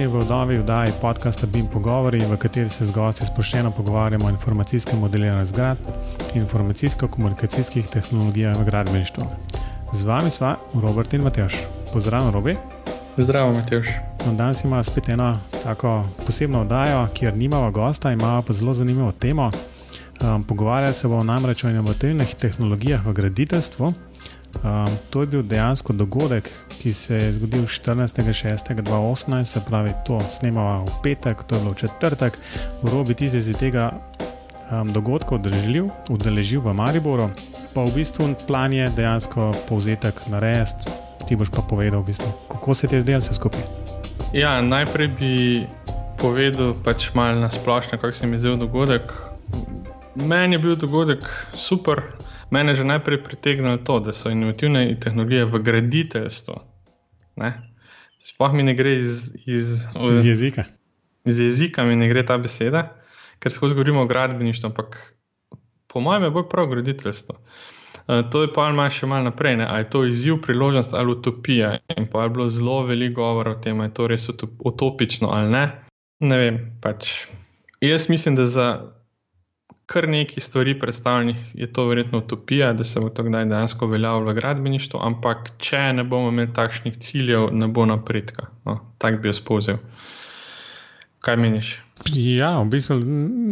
Pozdravljeni v oddaji vdaji podcasta BIM Pogovori, v kateri se z gosti sproščeno pogovarjamo o informacijskem modeliranju zgrad in informacijsko-komunikacijskih tehnologijah v gradbeništvu. Z vami sva Robert in Matjaš. Pozdravljen, Robi. Zdravo, Matjaš. No, danes imamo spet eno tako posebno oddajo, kjer nimamo gosta, imamo pa zelo zanimivo temo. Um, pogovarjali se bomo namreč o inovativnih tehnologijah v graditeljstvu. Um, to je bil dejansko dogodek, ki se je zgodil 14.6.2018, se pravi, to snemamo v petek, to je bilo v četrtek. V robi ti se je tega um, dogodka udeležil v Mariboru, pa v bistvu plan je dejansko povzetek narediti. Ti boš pa povedal, v bistvu, kako se ti je zdelo vse skupaj. Ja, najprej bi povedal pač malo na splošno, kako se mi je zdel dogodek. Meni je bil dogodek super. Mene je že najprej pritegnilo to, da so inovativne tehnologije v graditeljstvu. Sploh mi ne gre iz, iz, iz jezika. Iz jezika mi ne gre ta beseda, ker skozi govorimo o gradbeništvu, ampak po mojem je bolj prav graditeljstvo. Uh, to je pa malo še malo naprej. Ne? Ali je to izziv, priložnost ali utopija? In pa je bilo zelo veliko govora o tem, ali je to res utopično ali ne. Ne vem. Pač. Jaz mislim, da za kar nekaj stvari predstavljenih, je to verjetno utopija, da se bo to kdaj dejansko uveljavilo v gradbeništvu, ampak če ne bomo imeli takšnih ciljev, ne bo napredka. No, tak bi jaz povzel. Kaj meniš? Ja, v bistvu,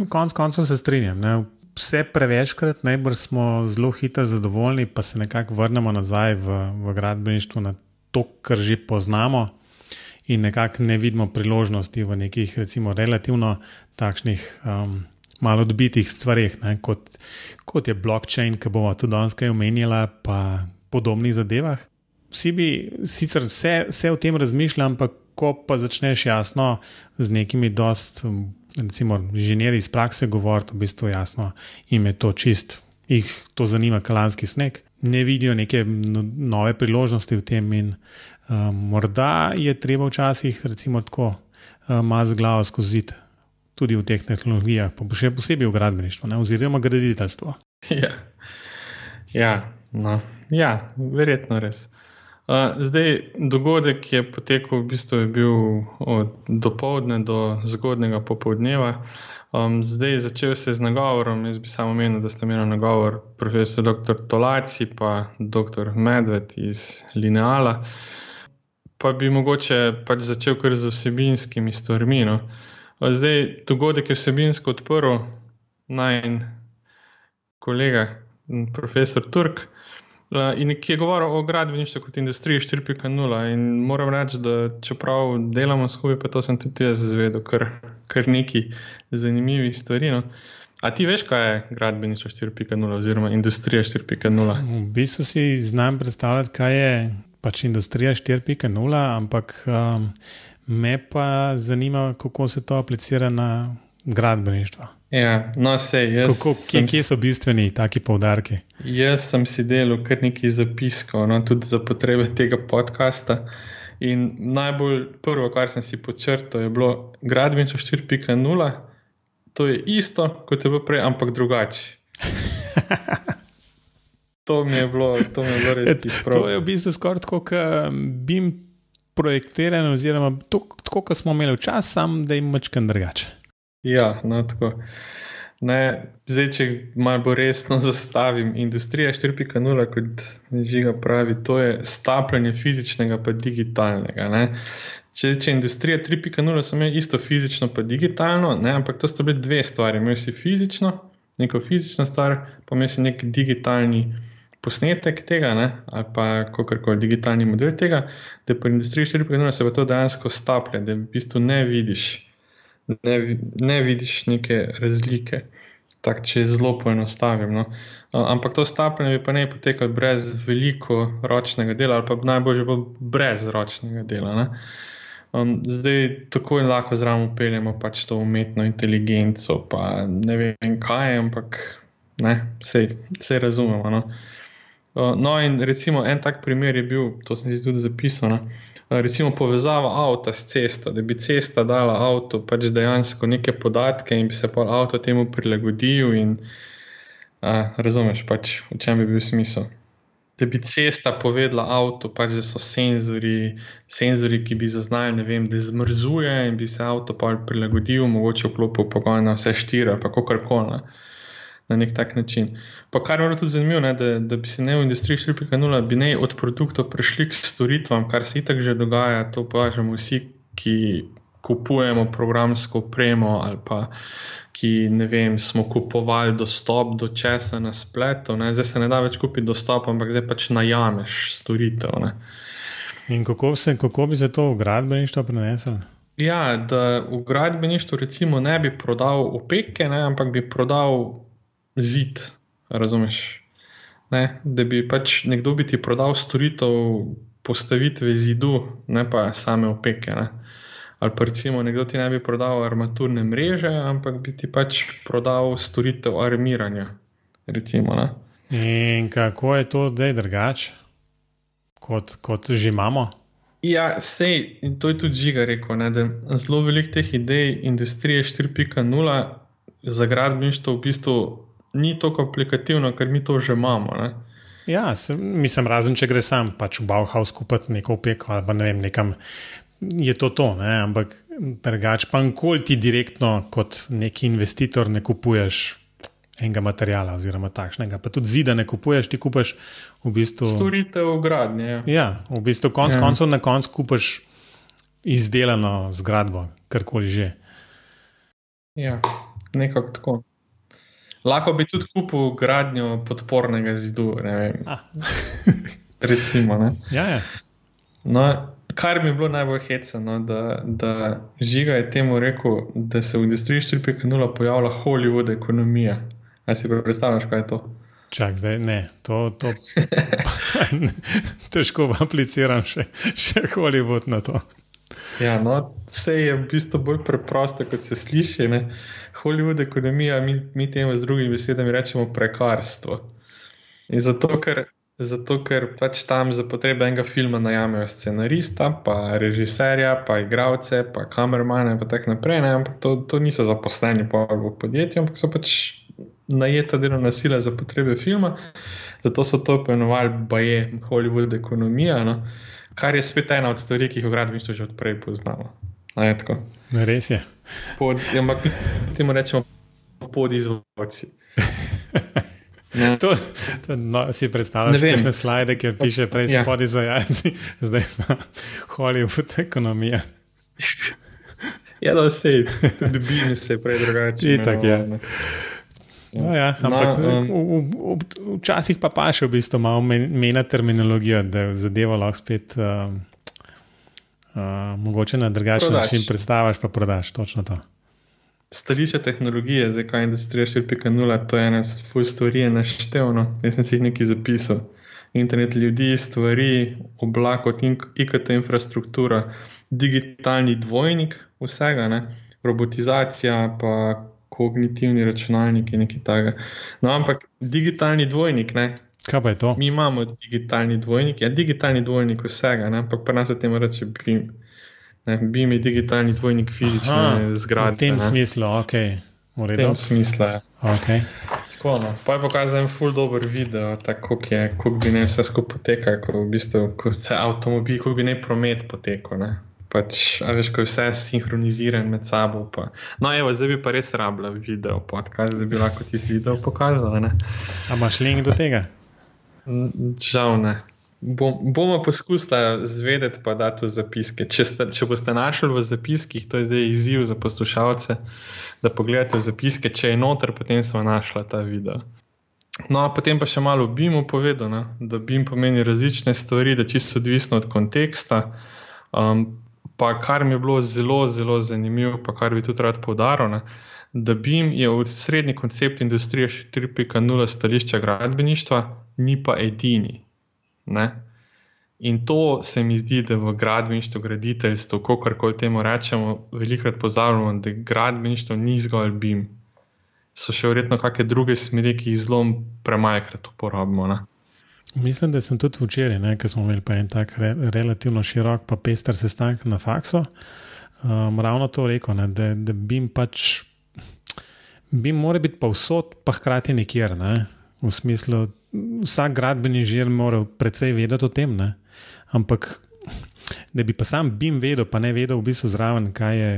konec koncev se strinjam. Ne? Vse prevečkrat, najbolj smo zelo hitro zadovoljni, pa se nekako vrnemo nazaj v, v gradbeništvo na to, kar že poznamo, in nekako ne vidimo priložnosti v nekih, recimo, relativno takšnih um, malo odbitih stvarih, ne, kot, kot je blockchain, ki bomo tudi danes kaj omenjali, pa podobnih zadevah. Vsi bi sicer vse, vse o tem razmišljali, ampak ko pa začneš jasno z nekimi dost, recimo, inženirji iz prakse govoriti, v bistvu jasno jim je to čist, jih to zanima kalanski sneg. Ne vidijo neke no, nove priložnosti v tem, in um, morda je treba včasih, recimo, tako um, maz glavo skozi tudi v teh tehnologijah, pa še posebej v gradbeništvu, ne, oziroma graditeljstvo. Ja, ja, no. ja verjetno res. Uh, zdaj, dogodek je potekel, v bistvu je bil od dopoledne do zgodnega popoldneva. Um, zdaj, začel se z nagovorom. Jaz bi samo omenil, da ste imeli nagovor profesor dr. Tolaci in dr. Medved iz Lineala. Pa bi mogoče pač začel kar z vsebinskimi stvarmi. No. Uh, Zdaj, dogodek je vsebinsko odprl naj en kolega, profesor Turk, in ki je govoril o gradbeništvu kot industriji 4.0. In moram reči, da čeprav delamo skupaj, pa to sem tudi jaz zvedel, kar, kar nekaj zanimivih stvari. No. A ti veš, kaj je gradbeništvo 4.0 oziroma industrija 4.0? V bistvu si znam predstavljati, kaj je pač industrija 4.0, ampak. Um, Me pa zanima, kako se to aplicira na gradbeništvo. Ja, no, sej, kako, kje, kje so bistveni taki povdarki? Jaz sem si delal kar nekaj zapiskov, no, tudi za potrebe tega podcasta. In najbolj prvo, kar sem si počrtal, je bilo gradbeništvo 4.0. To je isto kot je bilo prej, ampak drugače. to mi je bilo, to mi je bilo res tisto. To je v bistvu skoraj tako, kot bi jim projektirane, oziroma tako, kot smo imeli včasih, samo da jim večkrat drugače. Ja, no, tako. Ne, zdaj, če malo bolj resno zastavim, industrija 4.0, kot žiga pravi, to je stapljanje fizičnega pa digitalnega. Ne. Če je industrija 3.0, sem imel isto fizično pa digitalno, ne, ampak to sta bili dve stvari. Imel si fizično, neko fizično stvar, pa imel si nek digitalni posnetek tega, ne, ali pa kakorkoli digitalni model tega, da po industriji 4.0 se pa to dejansko staplja, da v bistvu ne vidiš, ne, ne vidiš neke razlike. Tako, če zelo poenostavim. No. Ampak to stapljanje bi pa ne potekalo brez veliko ročnega dela, ali pa najbolje pa brez ročnega dela. Um, zdaj, tako in lahko zraven upeljemo pač to umetno inteligenco, pa ne vem kaj, ampak vse razumemo. No. Uh, no, in recimo en tak primer je bil, to sem si tudi zapisal. Uh, recimo povezava avta s cesto, da bi cesta dala avtu pač dejansko neke podatke in bi se pa avto temu prilagodil. In, uh, razumeš, pač, v čem bi bil smisel. da bi cesta povedala avto, pač da so senzori, senzori, ki bi zaznali, ne vem, da zmrzuje in bi se avto prilagodil, mogoče vklopil pogon na vse štiri ali kako koli. Na nek tak način. Pa kar je tudi zanimivo, ne, da, da bi se ne v industriji 4.0, bi ne od produktov prešli k storitvam, kar se itak že dogaja, to pa že vsi, ki kupujemo programsko opremo ali pa ki vem, smo kupovali dostop do česa na spletu, ne? zdaj se ne da več kupiti dostop, ampak zdaj pač najameš storitev. Ne? In kako, se, kako bi se to v gradbeništvo preneslo? Ja, da v gradbeništvu recimo ne bi prodal opeke, ne? ampak bi prodal zid. Razumeš? Ne? Da bi pač nekdo bi ti prodal storitev postavitve zidu, ne pa same opeke. Ne? ali pa recimo nekdo ti ne bi prodal armaturne mreže, ampak bi ti pač prodal storitev armiranja. Recimo, In kako je to zdaj drugače, kot, kot že imamo? Ja, sej, in to je tudi žiga rekel, ne, da zelo veliko teh idej industrije 4.0 za gradbeništvo v bistvu ni tako aplikativno, ker mi to že imamo. Ne. Ja, sem, mislim, razen če gre sam pač v Bauhaus kupiti neko opeko ali pa ne vem, nekam je to to, ne? ampak drugače pa nikoli ti direktno kot neki investitor ne kupuješ enega materijala oziroma takšnega. Pa tudi zida ne kupuješ, ti kupuješ v bistvu. Storitev gradnje. Ja, ja v bistvu konc ja. koncev na koncu kupuješ izdelano zgradbo, karkoli že. Ja, nekako tako. Lahko bi tudi kupil gradnjo podpornega zidu. Recimo. Ja, ja. No, kar mi je bilo najbolj hecno, da, da žiga je temu rekel, da se v industriji 4.0 pojavlja Hollywood ekonomija. Ali si predstavljaš, kaj je to? Čak, zdaj ne, to, to težko apliciram še, še Hollywood na to. Ja, no, vse je v bistvu bolj preprosto, kot se sliši. Ne? Hollywood ekonomija, mi, mi temu z drugimi besedami rečemo prekarstvo. In zato, ker Zato, ker pač tam za potrebe enega filma najamejo scenarista, pa režiserja, pa igralce, pa kamermane, in tako naprej. Ne? Ampak to, to niso zaposleni v podjetju, ampak so pač najeta delovna sila za potrebe filma. Zato so to poimenovali Baje, Hollywood ekonomija, no? kar je spet ena od stvari, ki jih v gradbeništvu že odprej poznamo. Res je. Pod, ampak mi temu rečemo podizvodci. To, to, no, si predstavljaš nekaj slide, ki piše, prej si ja. podizvajalci, zdaj pa Hollywood ekonomija. Ja, da se tudi bi se prej drugače. Itak, ja. No, no, ja, ampak no, um, včasih pa pa še v bistvu malo mena terminologija, da zadeva lahko spet uh, uh, mogoče na drugačen način predstaviš, pa prodaš točno to stališče tehnologije, zdaj kaj industrija 4.0, to je ena full stvari naštevno. Jaz sem si jih nekaj zapisal. Internet ljudi, stvari, oblak, IKT infrastruktura, digitalni dvojnik vsega, ne? robotizacija, pa kognitivni računalniki nekaj takega. No, ampak digitalni dvojnik, ne? Kaj pa je to? Mi imamo digitalni dvojnik, ja, digitalni dvojnik vsega, ne? ampak pa nas se temu reče BIM. Bi mi digitalni dvojnik fizične zgradbe. V tem ne? smislu, ok. V tem smislu, ja. Okay. Tako, no. Pa je pokazal en full dober video, tako kako bi ne vse skupaj potekalo, ko, v bistvu, ko se avtomobil, kako bi ne promet potekal. Ne? Pač, a veš, ko je vse sinhroniziran med sabo. Pa. No, evo, zdaj bi pa res rabljal video podcast, da bi lahko ti video pokazal. A imaš link do tega? Žal ne. Bom, bomo poskusili zvedeti, pa da to zapiske. Če, sta, če boste našli v zapiskih, to je zdaj izziv za poslušalce, da pogledate v zapiske, če je noter, potem smo našli ta video. No, potem pa še malo BIM-u povedal, ne? da BIM pomeni različne stvari, da čisto odvisno od konteksta. Um, pa kar mi je bilo zelo, zelo zanimivo, pa kar bi tudi rad poudaril, da BIM je v srednji koncept industrije 4.0 stališča gradbeništva, ni pa edini. Ne? In to se mi zdi, da v gradbeništvu, graditeljstvu, kako koli temu rečemo, velikokrat pozabljamo, da gradbeništvo ni zgolj BIM. So še verjetno kakšne druge smeri, ki jih zelo premajkrat uporabljamo. Ne? Mislim, da sem tudi včeraj, ker smo imeli en tak re, relativno širok, pa pester sestanek na faksu, um, ravno to rekel, ne, da, da BIM pač. BIM mora biti pa vsot, pa hkrati nekjer. Ne? V smislu, vsak gradbeni inženir mora precej vedeti o tem, ne? ampak da bi pa sam BIM vedel, pa ne vedel v bistvu zraven, kaj je,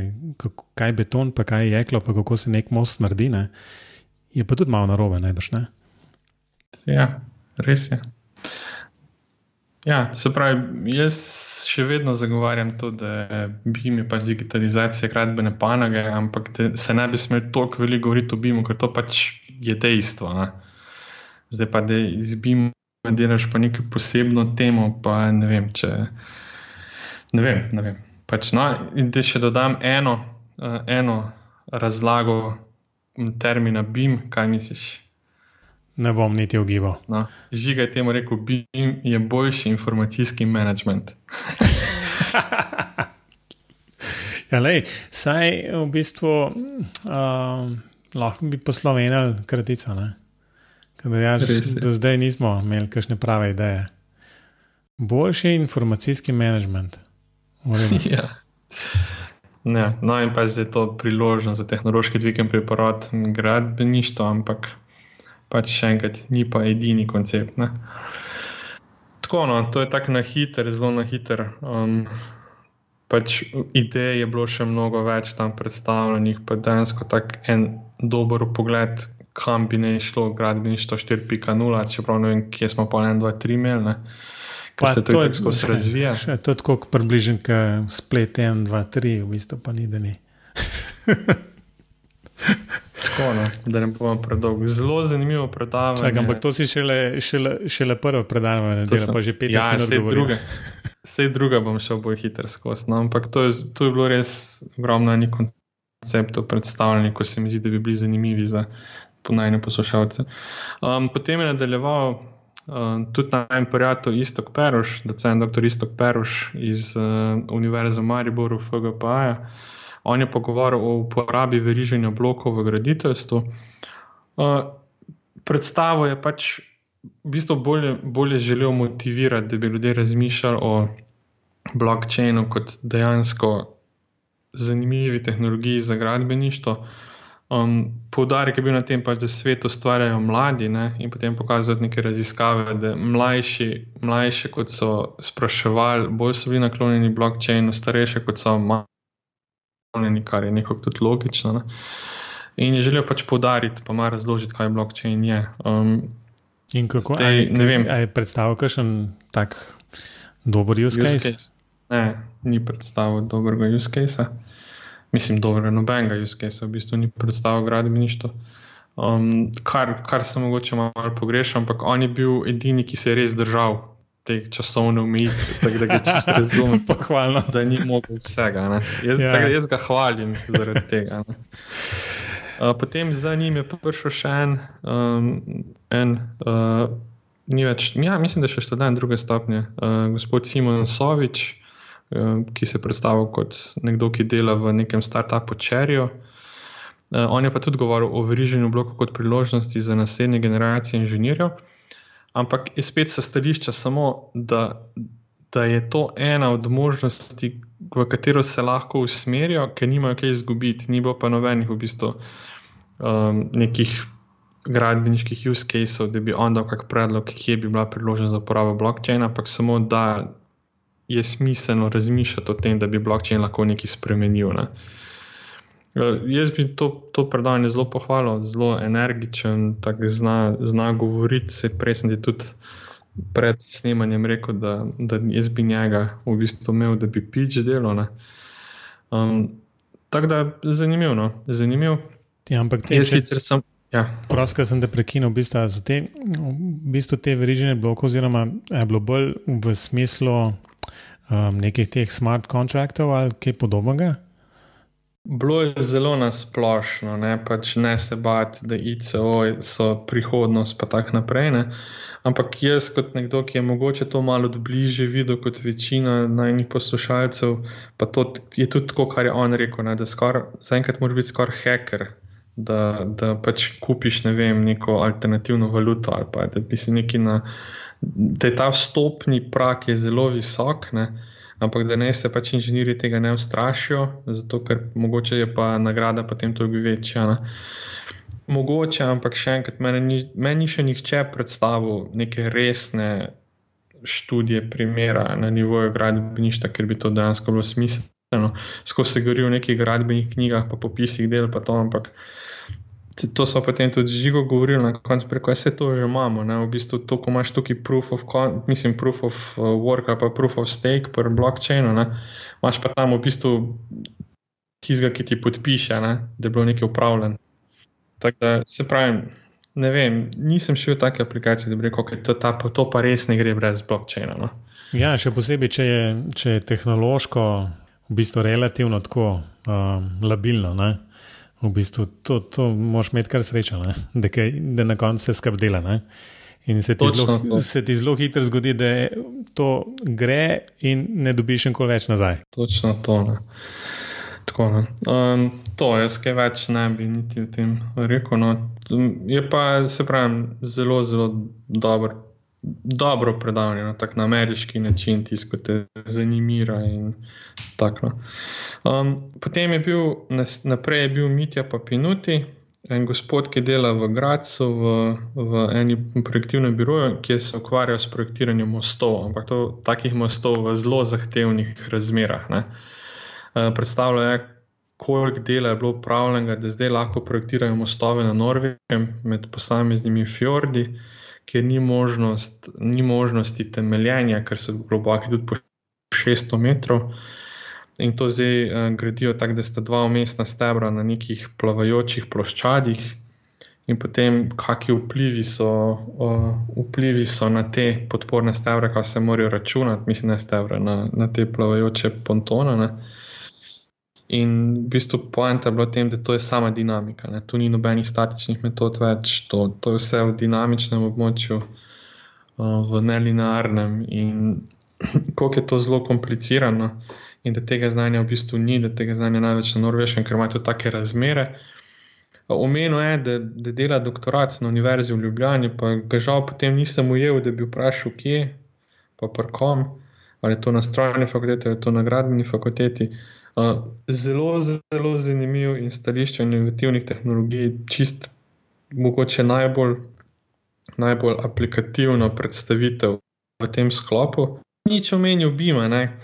kaj je beton, pa kaj je jeklo, pa kako se nek most naredi, ne? je pa tudi malo narobe, najbrž ne. Ja, res je. Ja, se pravi, jaz še vedno zagovarjam to, da bi imel pač digitalizacija gradbene panoge, ampak se ne bi smel toliko veliko govoriti o BIM-u, ker to pač je dejstvo. Ne? Zdaj pa, da iz BIM-a delaš pa neko posebno temo, pa ne vem, če. Ne vem, ne vem. Pač, no, in da še dodam eno, uh, eno razlago termina BIM, kaj misliš? Ne bom niti ogibal. No, Žiga je temu rekel, BIM je boljši informacijski management. ja, lej, saj v bistvu uh, lahko bi poslovenili kratico. Ja, do zdaj nismo imeli kakšne prave ideje. Boljši informacijski management. ja. Ne, no, in pa je to priložnost za tehnološki dvig in preporod gradbeništva, ampak pač še enkrat, ni pa edini koncept. Ne. Tako, no, to je tako na hiter, zelo na hiter. Um, pač idej je bilo še mnogo več tam predstavljenih, pa dejansko tako en dober pogled, kam bi ne šlo gradbeništvo 4.0, čeprav ne vem, kje smo pa 1, 2, 3 imeli. Pa se to tako skozi razvija. Še to je tako približen, kot splet 1, 2, 3, v bistvu pa ni da ni. Tako, no, da ne bomo predolgo. Zelo zanimivo predavanje. Čak, ampak to si šele, šele, šele prvo predavanje, da pa že 15 ja, minut. Druga, vse druga bom šel bolj hitro skozi. No, ampak to je, to je bilo res ogromno konceptov predstavljenih, ko se mi zdi, da bi bili zanimivi za ponajne poslušalce. Um, potem je nadaljeval uh, tudi najem prijatelj Istok Peruš, docent dr. Istok Peruš iz uh, Univerze v Mariboru, FGPA. -ja. On je pogovarjal o uporabi veriženja blokov v graditeljstvu. Uh, predstavo je pač v bistvu bolje, bolje želel motivirati, da bi ljudje razmišljali o blokčinu kot dejansko zanimivi tehnologiji za gradbeništvo. Um, Poudarek je bil na tem, pač, da svet ustvarjajo mladi ne, in potem pokazujejo neke raziskave, da mlajši, mlajši kot so spraševali, bolj so bili naklonjeni blokčinu, starejši kot so naklonjeni, kar je nekako tudi logično. Ne? In je želel pač podariti, pa malo razložiti, kaj blockchain je. Um, in kako zdaj, aj, ne vem, je predstavil kakšen tak dober use case? Use case? Ne, ni predstavil dobrega use case. Mislim, dobrega nobenega use case, v bistvu ni predstavil gradbeništvo. Um, kar, kar sem mogoče malo pogrešal, ampak on je bil edini, ki se je res držal te časovne omejitve, tako da ga čisto razumem. Pohvalno. Da ni mogel vsega. Jaz, ja. tako, jaz ga hvalim zaradi tega. Uh, potem za njim je prišel še en, um, en uh, ni več, ja, mislim, da še študent druge stopnje, uh, gospod Simon Sovič, ki se predstavlja kot nekdo, ki dela v nekem startupu Čerijo. Uh, on je pa tudi govoril o veriženju blokov kot priložnosti za naslednje generacije inženirjev ampak je spet se stališča samo, da, da je to ena od možnosti, v katero se lahko usmerijo, ker nimajo kaj izgubiti, ni pa nobenih v bistvu um, nekih gradbeniških use cases, da bi on dal kak predlog, kje bi bila priložnost za uporabo blockchaina, ampak samo da je smiselno razmišljati o tem, da bi blockchain lahko nekaj spremenil. Ne. Uh, jaz bi to, to predavanje zelo pohvalil, zelo energičen, tako zna, zna govoriti. Se prej sem ti tudi pred snemanjem rekel, da, da jaz bi njega v bistvu imel, da bi pič delo. Um, tako da je zanimivo. No? Zanimiv. Ja, ampak te sicer sem. Ja. Prosim, sem te prekinil, v bistvu, te, v bistvu te verižene bloke, oziroma je bilo bolj v smislu um, nekih teh smart kontraktov ali kaj podobnega. Bilo je zelo nasplošno, ne, pač ne se bati, da ICO so prihodnost, pa tako naprej. Ne. Ampak jaz, kot nekdo, ki je mogoče to malo bližje videl kot večina najnih poslušalcev, pa to je tudi to, kar je on rekel, ne, da zaenkrat moraš biti skoraj hacker, da, da pač kupiš ne vem, neko alternativno valuto ali pa da bi si neki na. Da je ta vstopni prak je zelo visok. Ne, ampak da ne se pač inženirji tega ne ustrašijo, zato ker mogoče je pa nagrada potem tudi večja. Ne. mogoče, ampak še enkrat, meni ni, še nihče predstavil neke resne študije, primera na nivoju gradbeništva, ker bi to dejansko bilo smiselno. Skozi se govori o nekih gradbenih knjigah, pa popisih del, pa to, ampak to so potem tudi žigo govorili na koncu, preko vse to že imamo. Ne? V bistvu to, ko imaš tukaj proof of, mislim, proof of uh, work ali pa proof of stake per blockchainu, ne? imaš pa tam v bistvu tizga, ki ti podpiše, ne? da je bilo nekaj upravljeno. Tako da se pravim. Ne vem, nisem šel v take aplikacije, da bi rekel, da to, ta, to pa res ne gre brez blokčina. No? Ja, še posebej, če je, če je tehnološko v bistvu relativno tako um, labilno. Ne? V bistvu to, to moš imeti kar srečo, da, kaj, da na koncu se skrb dela. Ne? In se ti, zelo, se ti zelo hitro zgodi, da to gre in ne dobiš še več nazaj. Točno to. Ne. Tako, ne. Um, to jaz kaj več ne bi niti v tem rekel. No. Je pa, se pravi, zelo, zelo dober, dobro predavanje, no, tako na ameriški način, tisto te zanimira in tako. No. Um, potem je bil, naprej je bil Mitja Papinuti, en gospod, ki dela v Gracu, v, v enem projektivnem biroju, ki se ukvarja s projektiranjem mostov, ampak to takih mostov v zelo zahtevnih razmerah. Uh, predstavlja je, koliko dela je bilo upravljenega, da zdaj lahko projektirajo mostove na Norveškem med posameznimi fjordi, kjer ni, možnost, ni možnosti temeljenja, ker so globoki tudi po 600 metrov in to zdaj uh, gradijo tako, da sta dva umestna stebra na nekih plavajočih ploščadih, in potem kakšni vplivi so, uh, vplivi so na te podporne stebre, kaj se morajo računati, mislim, ne stebre, na, na te plavajoče pontone. Ne. In v bistvu poenta je bila v tem, da to je sama dinamika. Ne. Tu ni nobenih statičnih metod več, to, to je vse v dinamičnem območju, uh, v nelinearnem. In koliko je to zelo komplicirano in da tega znanja v bistvu ni, da tega znanja največ na Norveškem, ker imajo take razmere. Omenil je, da, da dela doktorat na Univerzi v Ljubljani, pa ga žal potem nisem ujel, da bi vprašal, kje, pa prkom, ali je to na strojni fakulteti ali to na gradbeni fakulteti. Uh, zelo, zelo zanimiv in stališče inovativnih tehnologij, čist mogoče najbolj, najbolj aplikativno predstavitev v tem sklopu. Nič omenil Bima, ne?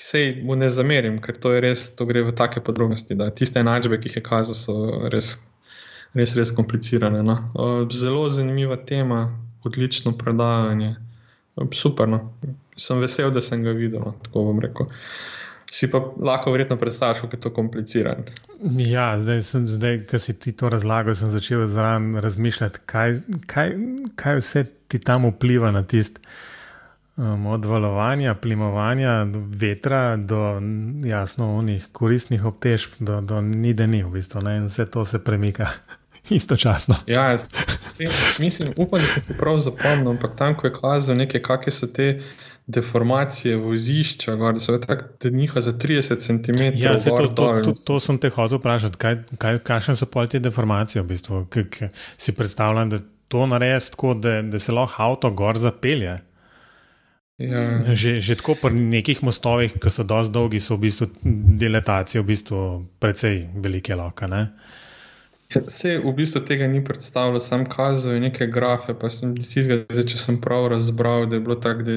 ki se mu ne zamerim, ker to je res, to gre v take podrobnosti. Da, tiste enačbe, ki jih je kazal, so res, res, res komplicirane. No. Zelo zanimiva tema, odlično predavanje, super. No. Sem vesel, da sem ga videl, no, tako bom rekel. Si pa lahko verjetno predstavljaš, kako je to komplicirano. Ja, zdaj, sem, zdaj ko si ti to razlagal, sem začel razmišljati, kaj, kaj, kaj vse ti tam vpliva na tisti um, od valovanja, plimovanja, do vetra, do jasno unih koristnih obtežb, do, do ni da ni v bistvu. Ne? In vse to se premika istočasno. Ja, jaz, mislim, upam, da sem si prav zapomnil, ampak tam, ko je kazal nekaj, kakšne so te. Deformacije vozišča, da so tako, njihova za 30 cm. Ja, to, to, to, to, to sem te hotel vprašati, kaj, kaj, kakšne so pol te deformacije v bistvu. K, k, si predstavljam, da to naredi tako, da, da se lahko avto gor zapelje. Ja. Že, že tako pri nekih mostovih, ki so dosti dolgi, so v bistvu deletacije v bistvu precej velike loka. Se v bistvu tega ni predstavljalo, sem kazal neke grafe, pa sem si zgolj, če sem prav razbral, da je bilo tako, da,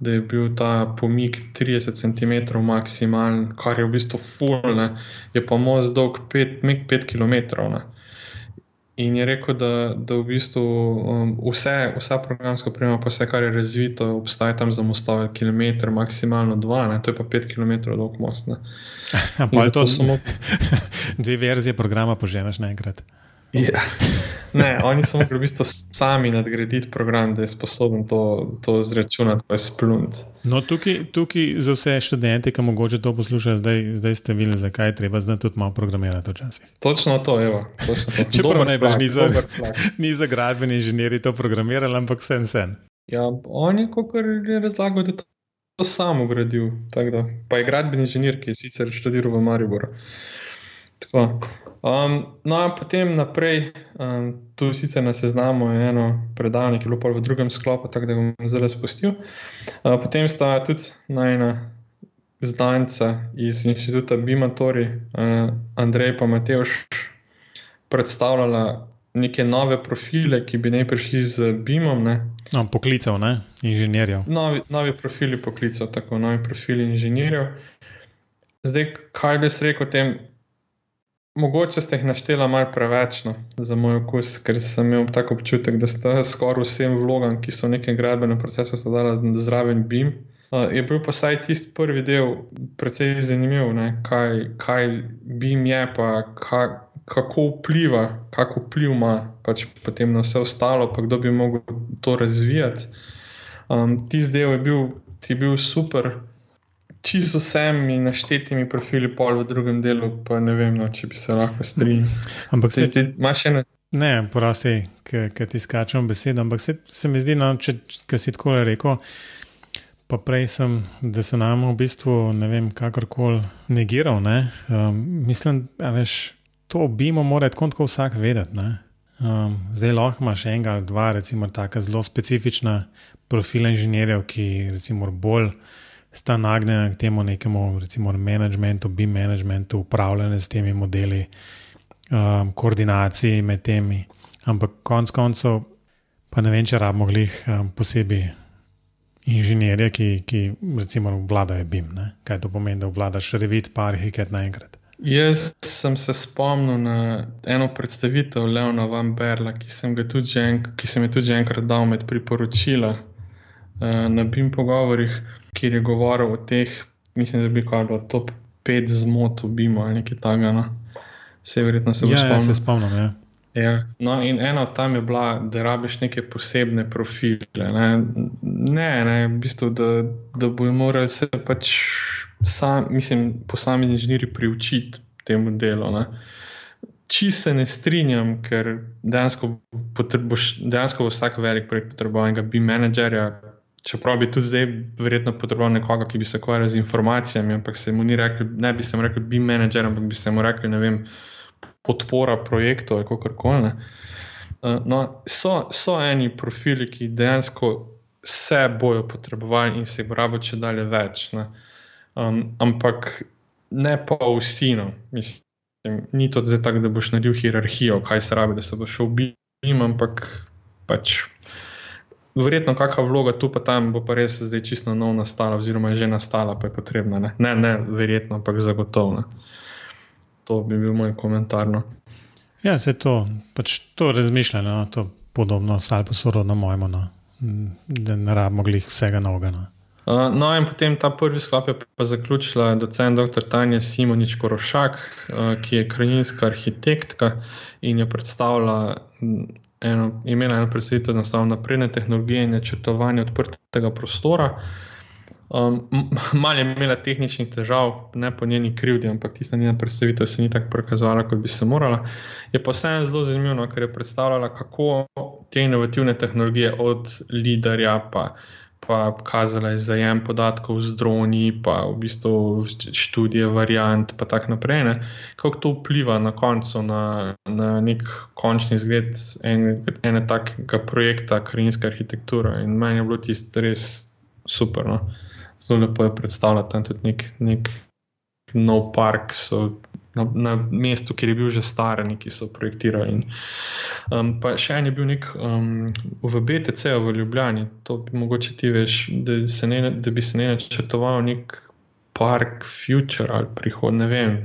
da je bil ta pomik 30 cm maksimalen, kar je v bistvu fulne, je pa most dolg 5, 5 km. Ne. In je rekel, da, da v bistvu um, vse, vsa programska oprema, pa vse, kar je razvito, obstaja tam za mostove, kilometr, maksimalno dva, ne? to je pa pet km dolg most. Pa je to samo dve verzije programa, poženeš naenkrat. Ja. Ne, oni so mogli v bistvu sami nadgraditi program, da je sposoben to, to zračunati, pa je splunt. No, tukaj, tukaj za vse študente, ki mogoče to poslušajo, zdaj, zdaj ste videli, zakaj je treba znati tudi malo programirati včasih. Točno to, evo. Čeprav ne bi za, za gradbeni inženirji to programirali, ampak sen sen. Ja, oni, kot je razlagal, da je to, to samo gradil. Pa je gradbeni inženir, ki je sicer študiral v Mariboru. Tako. Um, no, in potem naprej, um, tu sicer na seznamu je eno predavanje, ki je bilo v drugem sklopu, tako da bom zelo spustil. Uh, potem sta tudi najna znanca iz inštituta Bimatori, uh, Andrej in Mateoš, predstavljala neke nove profile, ki bi naj prišli z BIM-om. No, poklicev, ne? inženirjev. Novi, novi profili poklicev, tako novi profili inženirjev. Zdaj, kaj bi se rekel o tem? Mogoče ste jih naštela malo preveč no, za moj okus, ker sem imel tako občutek, da ste skoraj vsem vlogam, ki so v nekem gradbenem procesu, dali zraven BIM. Uh, je bil pa vsaj tisti prvi del precej zanimiv, ne, kaj, kaj BIM je, pa kaj, kako vpliva, kako vpliv ima pač potem na vse ostalo, pa kdo bi lahko to razvijati. Um, tisti del je bil, je bil super čisto vsemi naštetimi profili, pol v drugem delu, pa ne vem, no, če bi se lahko strinjal. Ampak se ti imaš ene. Ne, prosti, ker ti skačem besedo, ampak se, se mi zdi, no, če si tako rekel, pa prej sem, da se nam v bistvu ne vem, kakorkoli negiral. Ne? Um, mislim, da veš, to bimo mora tako kot vsak vedeti. Um, zdaj lahko imaš enega ali dva, recimo, tako zelo specifična profila inženirjev, ki recimo bolj sta nagnjena k temu nekemu, recimo, managementu, bi managementu, upravljanju s temi modeli, um, koordinaciji med temi. Ampak konec koncev, pa ne vem, če rabimo glih um, posebej inženirje, ki, ki recimo vladajo BIM. Ne? Kaj to pomeni, da vladaš revit, pa arhitekt naenkrat. Jaz sem se spomnil na eno predstavitev Leona Van Berla, ki sem, en, ki sem jo tudi enkrat dal med priporočila uh, na BIM pogovorih kjer je govoril o teh, mislim, da bi kar bilo top 5 zmot v Bimu ali nekaj takega. No. Se verjetno se bo ja, spomnil. Ja, se spomnim. Ja. Ja. No, in ena od tam je bila, da rabiš neke posebne profile. Ne, ne, ne v bistvu, da, da bojo morali se pač, sam, mislim, posamezni inženirji priučiti temu delu. Ne. Čisto se ne strinjam, ker dejansko, boš, dejansko vsak velik projekt potreboval enega bi-menedžerja, čeprav bi tudi zdaj verjetno potreboval nekoga, ki bi se ukvarjal z informacijami, ampak se mu ni rekel, ne bi se mu rekel, bi menedžer, ampak bi se mu rekel, ne vem, podpora projektov kako koli. Uh, no, so, so eni profili, ki dejansko se bojo potrebovali in se jih bo rabo če dalje več. Um, ampak ne pa vsi. No. Mislim, ni to zdaj tako, da boš naredil hierarhijo, kaj se rabi, da se bo šel ubiti, ampak pač verjetno kakšna vloga tu pa tam bo pa res zdaj čisto nov nastala, oziroma je že nastala, pa je potrebna. Ne, ne, ne verjetno, ampak zagotovo. Ne. To bi bil moj komentar. No. Ja, se to, pač to razmišljanje, no, to podobno, ali pa sorodno mojemu, no, da ne rabimo glih vsega novega. No. Uh, no, in potem ta prvi sklop je pa zaključila docent dr. Tanja Simonič Korošak, uh, ki je krajinska arhitektka in je predstavila eno, imela eno predstavitev za napredne tehnologije in načrtovanje odprtega prostora. Um, Malo je imela tehničnih težav, ne po njeni krivdi, ampak tista njena predstavitev se ni tako prikazovala, kot bi se morala. Je pa vseeno zelo zanimivo, no, ker je predstavljala, kako te inovativne tehnologije od liderja pa pa kazala je zajem podatkov z droni, pa v bistvu študije variant, pa tako naprej. Ne? Kako to vpliva na koncu na, na nek končni izgled en, ene takega projekta, krajinska arhitektura. In meni je bilo tisto res super. No? Zelo lepo je predstavljati tam tudi nek, nek nov park. So, Na, na mestu, kjer je bil že star, ki so projektirali. In, Um, pa še en je bil nek um, v BTC v Ljubljani, to bi mogoče ti veš, da, ne, da bi se ne načrtoval nek park future ali prihod, ne vem.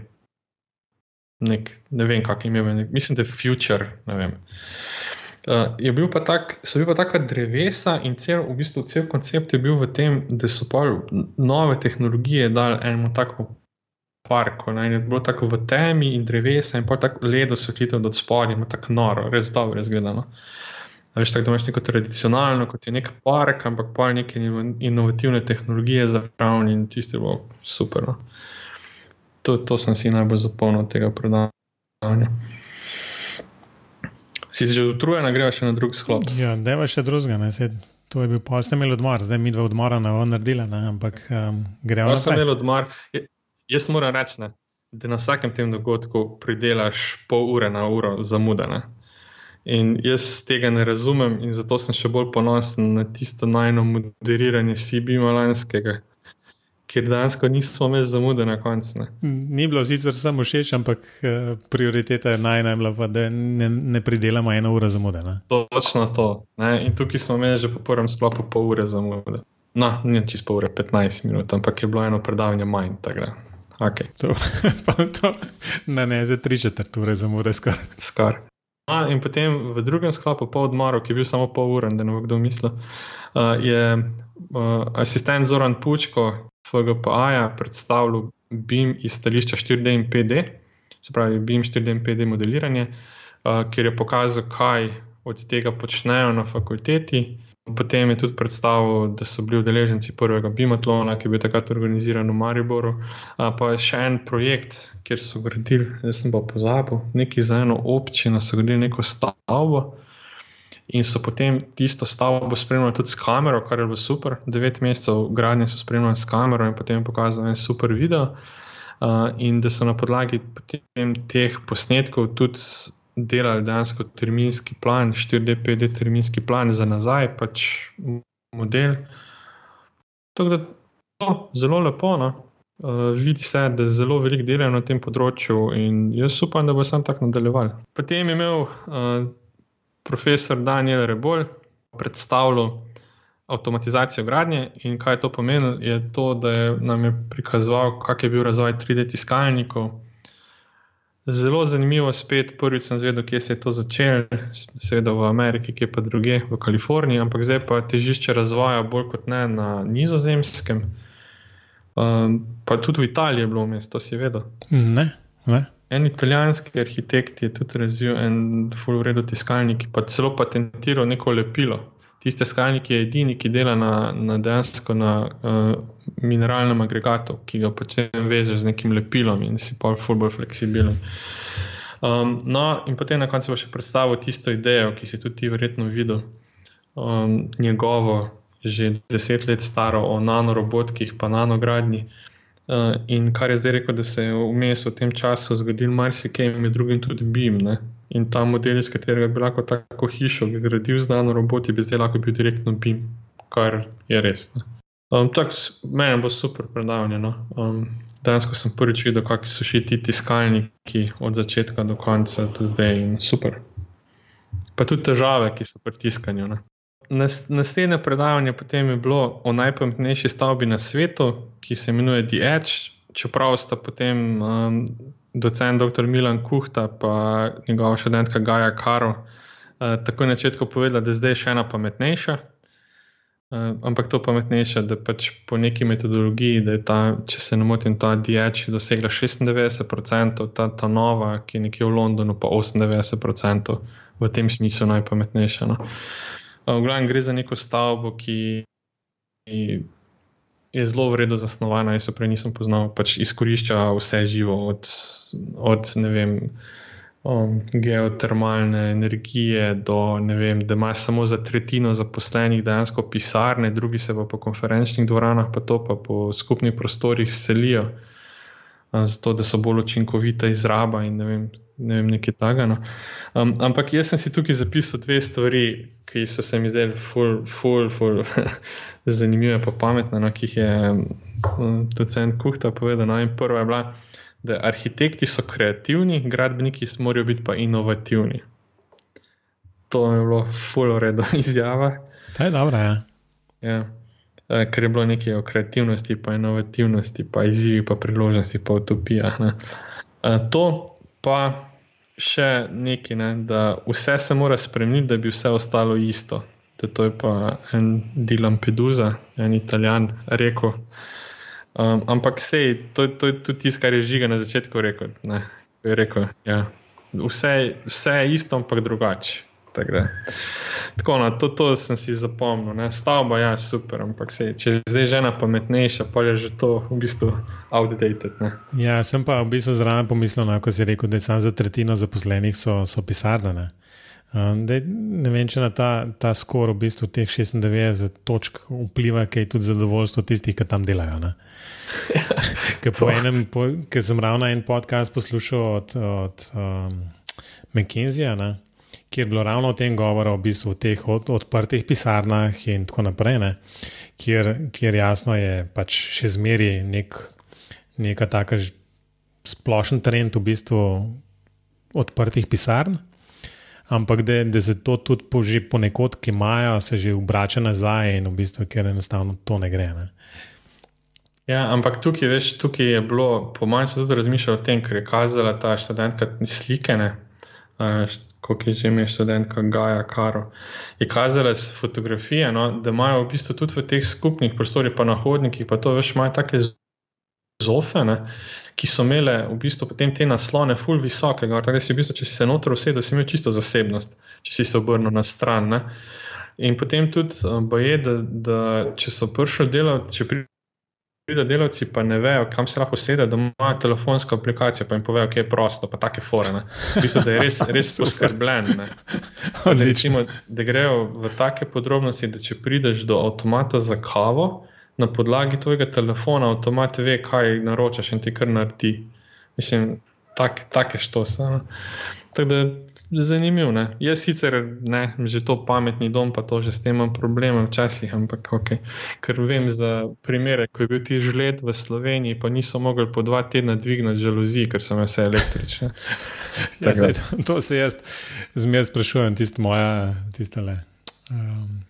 Nek, ne vem, kak ime je, mislim, da je future. Uh, je bil pa tak, so bili pa taka drevesa in cel, v bistvu cel koncept je bil v tem, da so pa nove tehnologije dali enemu takemu parku. Ne, je bilo tako v temi in drevesa, in pa tako ledo svetlitev od spodaj, in tako noro, res dobro izgledano. Veš, tako da imaš neko tradicionalno, kot je nek park, ampak pa neke inovativne tehnologije za pravni in tisti bo super. No. To, to sem si najbolj zapomnil od tega predavanja. Si že utrujen, greš še na drug sklop? Ja, je še drugega. To je bil pa, ste imeli odmor, zdaj mi dva odmora ne bomo naredili, ampak um, gremo. Jaz sem imel odmor. Jaz moram reči, ne, da na vsakem tem dogodku pridelaš pol ure na uro zamudene. In jaz tega ne razumem, in zato sem še bolj ponosen na tisto najno moderiranje Sibi Malanskega, ker dejansko nismo imeli zamude na koncu. Ni bilo sicer samo všeč, ampak uh, prioriteta je naj najmla, da ne, ne pridelamo eno uro zamude. Ne? Točno to. Ne? In tukaj smo imeli že po prvem sklopu pol ure zamude. No, ne čisto pol ure, 15 minut, ampak je bilo eno predavanje manj. Okay. To, to na ne za tri četrt ure zamude skoraj. Skor. No, in potem v drugem sklopu, po odmoru, ki je bil samo pol ure, da ne bo kdo mislil, uh, je uh, asistent Zoran Pučko, FGPA predstavljal BIM iz stališča 4D in 5D, se pravi BIM 4D in 5D modeliranje, uh, kjer je pokazal, kaj od tega počnejo na fakulteti. Potem je tudi predstavil, da so bili udeleženci prvega BIM-atlona, ki je bil takrat organiziran v Mariboru. Pa je še en projekt, kjer so gradili, jaz sem pa pozabil, neki za eno občino, so gradili neko stavbo in so potem tisto stavbo spremljali tudi s kamero, kar je bilo super. Devet mesecev gradnje so spremljali s kamero in potem pokazali en super video. Uh, in da so na podlagi teh posnetkov tudi delali dejansko terminski plan, 4D-5D terminski plan za nazaj, pač model. Tako da to je zelo lepo. No? Uh, vidi se, da zelo veliko delajo na tem področju, in jaz upam, da bo sam tako nadaljeval. Potem je imel uh, profesor Daniel Rebolj predstavljal avtomatizacijo gradnje in kaj to pomeni, je to, da je nam je prikazoval, kak je bil razvoj 3D tiskalnikov. Zelo zanimivo spet, prvič sem zvedel, kje se je to začelo, seveda v Ameriki, kje pa druge, v Kaliforniji, ampak zdaj pa težišče razvoja bolj kot ne na nizozemskem. Um, pa tudi v Italiji je bilo vmes, to si vedel. Ne, ne. En italijanski arhitekt je tudi razvil en full-redo tiskalnik, pa celo patentiral neko lepilo. Tiste skalniki je edini, ki dela na, na dejansko na uh, mineralnem agregatu, ki ga potem vežeš z nekim lepilom in si pa full-bolj fleksibilen. Um, no, in potem na koncu bo še predstavil tisto idejo, ki si tudi ti verjetno videl, um, njegovo, že deset let staro o nanorobotkih, pa nanogradnji. Uh, in kar je zdaj rekel, da se je vmes v tem času zgodil marsikaj, med drugim tudi BIM. Ne? In ta model, iz katerega bi lahko tako hišo gradil z nano roboti, bi zdaj lahko bil direktno BIM, kar je res. Um, Meni bo super predavanje. No? Um, Danes sem prvič videl, kakšni so šiti tiskalniki od začetka do konca, do zdaj in super. Pa tudi težave, ki so pri tiskanju. Ne? Naslednje predavanje potem je bilo o najpametnejši stavbi na svetu, ki se imenuje The Edge, čeprav sta potem um, docent dr. Milan Kuhta in njegova študentka Gaja Karo uh, takoj na začetku povedala, da je zdaj še ena pametnejša. Uh, ampak to pametnejša, da pač po neki metodologiji, da je ta, če se ne motim, ta DH dosegla 96%, ta, ta nova, ki je nekje v Londonu, pa 98% v tem smislu najpametnejša. No. V glavnem gre za neko stavbo, ki je zelo vredno zasnovana. Jaz se prej nisem poznal, pač izkorišča vse živo, od, od vem, um, geotermalne energije do vem, da ima samo za tretjino zaposlenih dejansko pisarne, drugi se pa po konferenčnih dvoranah, pa to pa po skupnih prostorih selijo, um, zato da so bolj učinkovita izraba in ne vem, ne vem nekaj takega. No. Um, ampak jaz sem si tukaj zapisal dve stvari, ki so se mi zdeli ful, ful, ful, zanimive, pa pametne, no, ki jih je um, docent Kuhta povedal. No, prva je bila, da arhitekti so kreativni, gradbeniki morajo biti pa inovativni. To je bilo ful, redo izjava. To je dobro, ja. ja. Uh, ker je bilo nekaj o kreativnosti, pa inovativnosti, pa izzivi, pa priložnosti, pa utopijah. Uh, to pa še nekaj, ne, da vse se mora spremeniti, da bi vse ostalo isto. Da to je pa en Dilan Peduza, en italijan, rekel. Um, ampak sej, to, to je tudi tisto, kar je žiga na začetku rekel. Ne, je rekel ja. vse, vse je isto, ampak drugače. Tako, no, to, to sem si zapomnil. Ne. Stavba je ja, super, ampak se, če je zdaj žena pametnejša, pa je že to v bistvu outdated. Ne. Ja, sem pa v bistvu zraven pomislil, no, ko si rekel, da je samo za tretjino zaposlenih so, so pisarne. Ne. Um, dej, ne vem, če na ta, ta skor v bistvu teh 96 točk vpliva, kaj je tudi zadovoljstvo tistih, ki tam delajo. Ker sem ravno en podcast poslušal od, od um, McKenzie kjer je bilo ravno o tem govora, v bistvu o teh od, odprtih pisarnah in tako naprej, ne, kjer, kjer jasno je pač še zmeri nek, neka taka splošen trend v bistvu odprtih pisarn. Ampak da, da se to tudi po, že ponekod, ki imajo, se že obrača nazaj in v bistvu, ker enostavno to ne gre. Ne. Ja, ampak tukaj, veš, tukaj je bilo, po mojem, tudi razmišljalo o tem, ker je kazala ta študentka slike, kot je že imel študentka Gaja Karo. Je kazala s fotografije, no, da imajo v bistvu tudi v teh skupnih prostorih, pa na hodnikih, pa to veš, imajo take zofe, ne, ki so imele v bistvu potem te naslone, full visoke. Tako da si v bistvu, če si se noter usedel, si imel čisto zasebnost, če si se obrnil na stran. Ne. In potem tudi boje, da, da če so prišli delavci, če prišli pride delavci, pa ne vejo, kam se lahko sede, da imajo telefonsko aplikacijo, pa jim povejo, kje je prosto, pa take fore. Mislim, da je res, res poskrbljen. Da, recimo, da grejo v take podrobnosti, da če prideš do avtomata za kavo, na podlagi tvojega telefona, avtomat ve, kaj naročaš in ti kar naredi. Mislim, tak, take štose. Tako da zanimivo. Jaz sicer ne, že to pametni dom, pa to že s tem imam probleme včasih, ampak ok. Ker vem za primere, ko je bil ti žled v Sloveniji, pa niso mogli po dva tedna dvigniti žaluzij, ker so vse električne. ja, sej, to, to se jaz zmeraj sprašujem, tiste moja, tiste le. Um,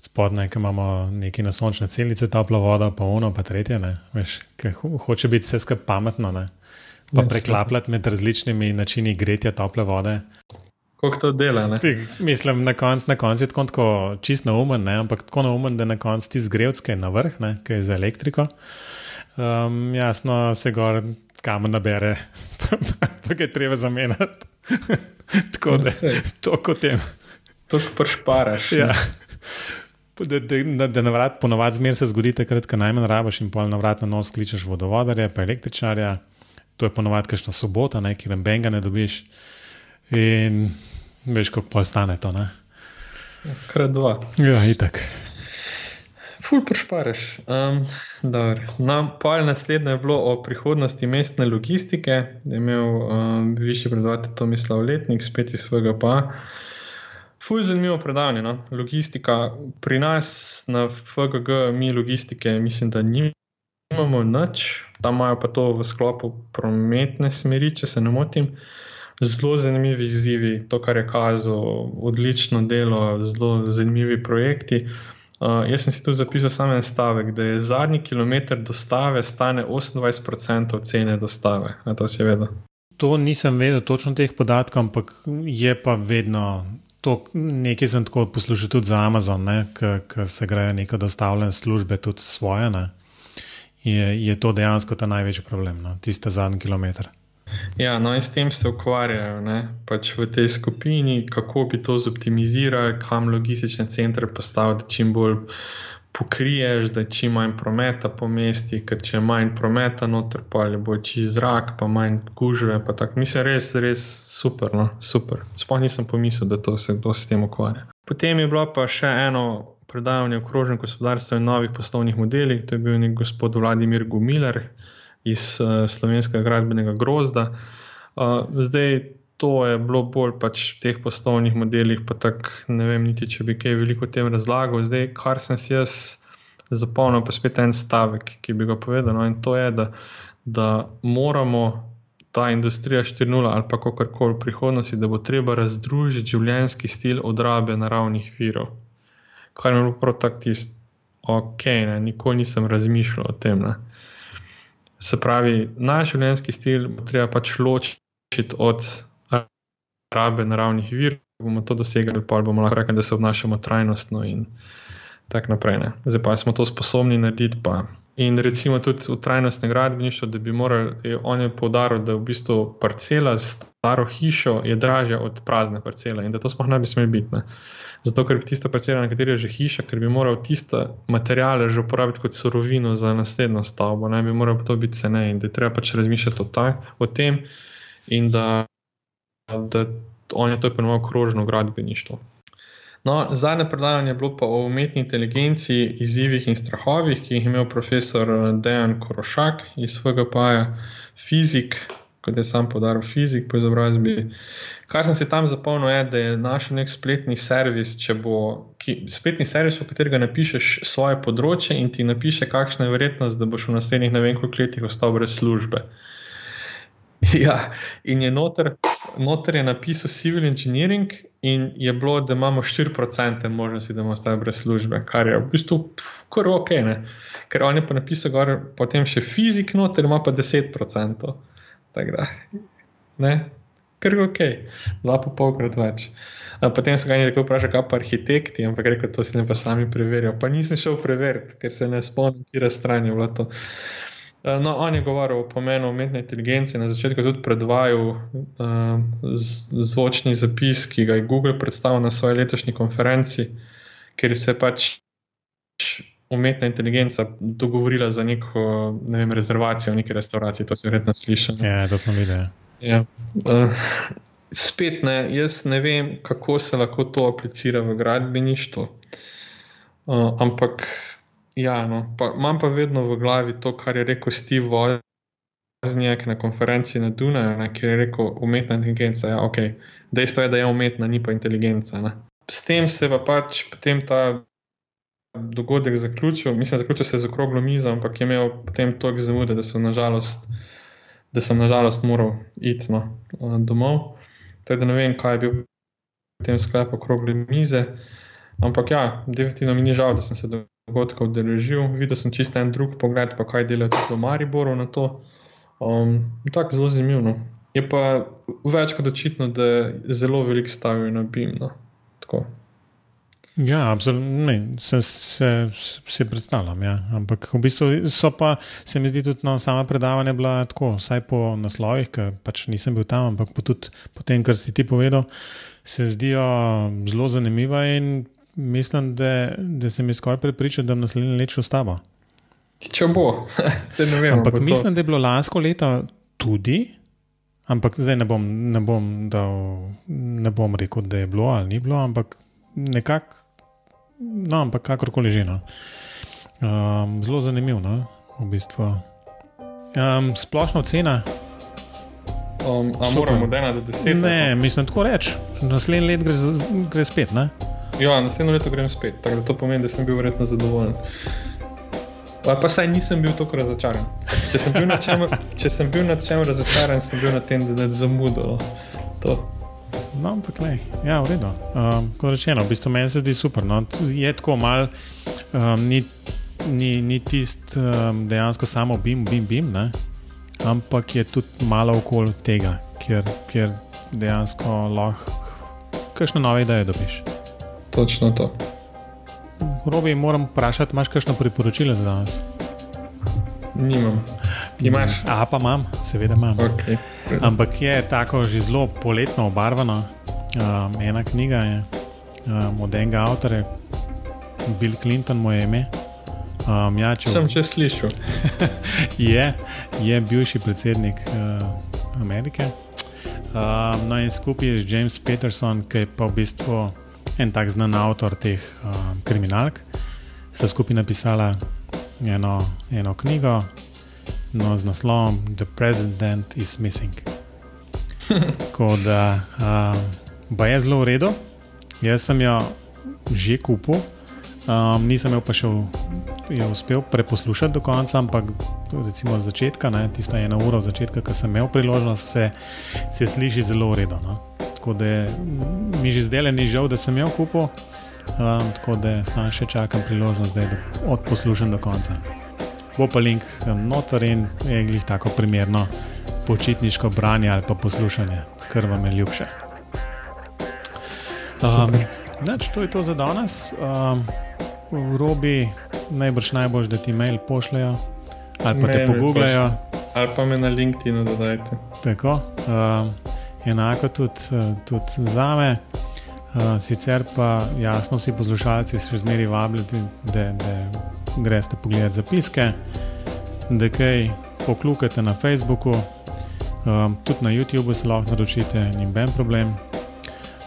Spodne, ki imamo neke nasončne celice, toplo vodo, pa ono, pa tretje, Veš, ho, hoče biti vse skupaj pametno. Ne? Pa preklapljati med različnimi načini gretja tople vode. Kako to dela? Ti, mislim, na koncu konc je tako, tako čist naumen, ne? ampak tako naumen, da na koncu ti zgrevske na vrh, ki je za elektriko. Um, jasno se gor kamen nabere, pa ga je treba zamenjati. tako da to kot tem. To pršparaš. Ja. Da, da, da na vrat, ponovadi zmer se zgodi, takrat, ko najmanj rabaš in pol na vrat na nos kličeš vodovodarja, pa električarja to je ponovadi kašna sobota, ne, kjer benga ne dobiš. In veš, kako pa stane to. Ne? Krat dva. Ja, itak. Ful prešpareš. Um, no, Pol naslednje je bilo o prihodnosti mestne logistike. Je imel um, višji predavatelj Tomislav Letnik, spet iz svojega pa. Ful zanimivo predavanje. No? Logistika pri nas na FGG, mi logistike, mislim, da ni nimamo nič, tam imajo pa to v sklopu prometne smeri, če se ne motim. Zelo zanimivi izzivi, to, kar je kazalo, odlično delo, zelo zanimivi projekti. Uh, jaz sem si tu zapisal samo en stavek, da je zadnji kilometr dostave stane 28% cene dostave. A to si vedel? To nisem vedel, točno teh podatkov, ampak je pa vedno. To nekaj sem tako poslušal tudi za Amazon, ki se grejo neko dostavljene službe, tudi svoje. Ne? Je, je to dejansko ta največji problem, no? tiste zadnji kilometr. Ja, no, in s tem se ukvarjajo pač v tej skupini, kako bi to zoptimizirali, kam logistične centre postaviti, čim bolj pokriješ, da je čim manj prometa po mesti, ker če je manj prometa noter, pa ali bo čez zrak, pa manj gužve. Mislim, res, res super. No? super. Sploh nisem pomislil, da to se kdo s tem ukvarja. Potem je bilo pa še eno predavanje o krožnem gospodarstvu in novih poslovnih modelih. To je bil nek gospod Vladimir Gumiler iz uh, slovenskega gradbenega grozda. Uh, zdaj, to je bilo bolj pač v teh poslovnih modelih, pa tako ne vem, niti če bi kaj veliko o tem razlagal. Zdaj, kar sem si jaz zapomnil, pa spet en stavek, ki bi ga povedal. No, in to je, da, da moramo. Ta industrija 4.0 ali pa kako koli v prihodnosti, da bo treba razdružiti življenjski stil od rabe naravnih virov kar je bilo prav tako tisto, ok, ne, nikoli nisem razmišljal o tem. Ne. Se pravi, naš življenjski stil bo treba pač ločiti od rabe naravnih virov, bomo to dosegli, pa bomo lahko rekli, da se obnašamo trajnostno in tako naprej. Ne. Zdaj pa smo to sposobni narediti. Pa. In recimo tudi v trajnostnem gradbeništvu, da bi morali, on je povdaril, da v bistvu parcela s staro hišo je dražja od prazne parcele in da to sploh ne bi smeli biti. Zato, ker bi tista parcela, na kateri je že hiša, ker bi moral tiste materijale že uporabiti kot surovino za naslednjo stavbo, ne bi moral to biti ceneje in da je treba pač razmišljati o, taj, o tem, in da, da on je to imenoval krožno gradbeništvo. No, zadnje predavanje je bilo pa o umetni inteligenci, izzivih in strahovih, ki jih je imel profesor Dejan Korošak iz FGP-ja, fizik, kot je sam podaril fizik po izobrazbi. Kar sem si tam zapomnil, je, da je našel nek spletni servis, bo, ki, spletni servis, v katerega napišeš svoje področje in ti napiše, kakšna je verjetnost, da boš v naslednjih ne vem koliko letih ostal brez službe. Ja, in je noter, noter je napisal civil engineering, in je bilo, da imamo 4% možnosti, da bomo ostali brez službe, kar je v bistvu kar ok. Ne? Ker on je pa napisal, gor, potem še fizik, noter ima pa 10%. Tako da, ne, kar je ok, dva pa polkrat več. Potem so ga nekaj vprašali, kaj pa arhitekti, ampak rekel, to si ne pa sami preverijo. Pa nisem šel preveriti, ker se ne spomnim, kje razstranje je bilo to. No, on je govoril o pomenu umetne inteligence, na začetku tudi predvajal uh, zvočni zapis, ki ga je Google predstavil na svoji letošnji konferenci, ker se pač umetna inteligenca dogovorila za neko ne vem, rezervacijo v neki restavraciji. To si verjetno slišal. Ja, to sem videl. Ja. Uh, spet ne, jaz ne vem, kako se lahko to aplicira v gradbeništvu. Uh, ampak, ja, no, pa, imam pa vedno v glavi to, kar je rekel Steve Wozniak na konferenci na Dunaju, ki je rekel: umetna inteligenca. Ja, okay. Dejstvo je, da je umetna, ni pa inteligenca. Ne. S tem se pa pač potem ta dogodek zaključil, mislim, zaključil se je z okroglo mizo, ampak je imel potem toliko zamude, da sem nažalost, da sem nažalost moral iti no, domov. Teda ne vem, kaj je bil potem sklep okrogle mize. Ampak ja, definitivno mi ni žal, da sem se dogodka udeležil. Videl sem čisto en drug pogled, pa kaj delajo tudi v Mariboru na to. Um, tako zelo zanimivo. No. Je pa več kot očitno, da zelo veliko stavijo na BIM. No. Tako. Ja, absolutno. Se, se, se predstavljam. Ja. Ampak v bistvu so pa, se mi zdi, tudi no, sama predavanja bila tako, vsaj po naslovih, ker pač nisem bil tam, ampak po, tudi po tem, kar si ti povedal, se zdijo zelo zanimiva in mislim, da, da se mi skoraj prepriča, da bom naslednji let šel s tabo. Če bo, se ne vem. Ampak mislim, da je bilo lansko leto tudi. Ampak zdaj ne bom, ne, bom dal, ne bom rekel, da je bilo ali ni bilo, ampak nekako No, ampak kakorkoli že. No. Um, zelo zanimivo, no, v bistvu. Um, splošna ocena. Um, moramo da ena do deset? Ne, mislim tako reči. Naslednji let gre, gre spet. Ne? Ja, naslednjo leto grem spet. Tako da to pomeni, da sem bil verjetno zadovoljen. Pa, pa saj nisem bil tako razočaran. Če sem bil nad čem razočaran, sem bil na tem, da je zamudilo. No, ampak le, ja, v redu. Um, kot rečeno, v bistvu meni se zdi super. No. Je tako mal, um, ni, ni, ni tisti um, dejansko samo bim, bim, bim, ne? ampak je tudi malo okoli tega, kjer, kjer dejansko lahko kakšne nove ideje dobiš. Točno to. Robi, moram vprašati, imaš kakšno priporočilo za danes? Nimam. Imaš? A pa imam, seveda imam. Okay. Ampak je tako že zelo poletno obarvano. Um, ena knjiga je um, od enega avtorja, Bill Clinton, moje ime. Um, ja, če sem že slišal. je, je bivši predsednik uh, Amerike. Um, no, in skupaj je James Peterson, ki je pa v bistvu en tak znan avtor teh um, kriminalk, sta skupaj napisala eno, eno knjigo no, z naslovom The President is Missing. Tako da um, je zelo v redu. Jaz sem jo že kupil, um, nisem jo pa še jo uspel preposlušati do konca, ampak recimo od začetka, ne, tisto eno uro od začetka, ki sem imel priložnost, se, se sliši zelo v redu. No. Tako da je, mi že zdaj le ni žal, da sem jo kupil. Um, tako da samo še čakam priložnost, da jo odposlušam do konca. Bo pa link noter in je glih tako primerno počitniško branje ali pa poslušanje, kar vam je ljubše. Um, nač, to je to za danes. Um, v robi najbrž najbolj, da ti mail pošljajo ali pa mail te pogooglajo. Ali pa me na LinkedIn dodajte. Tako, um, enako tudi, tudi za me. Uh, sicer pa jasno, vsi poslušalci še zmeraj vabljate, da greste pogledati zapiske, da kaj poklukate na Facebooku, um, tudi na YouTubu se lahko naročite, ni noben problem.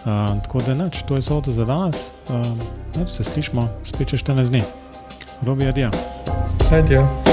Um, tako da neč, to je vse za danes. Um, neč, se slišmo spet čez 14 dni. Robi, adijo. Adijo.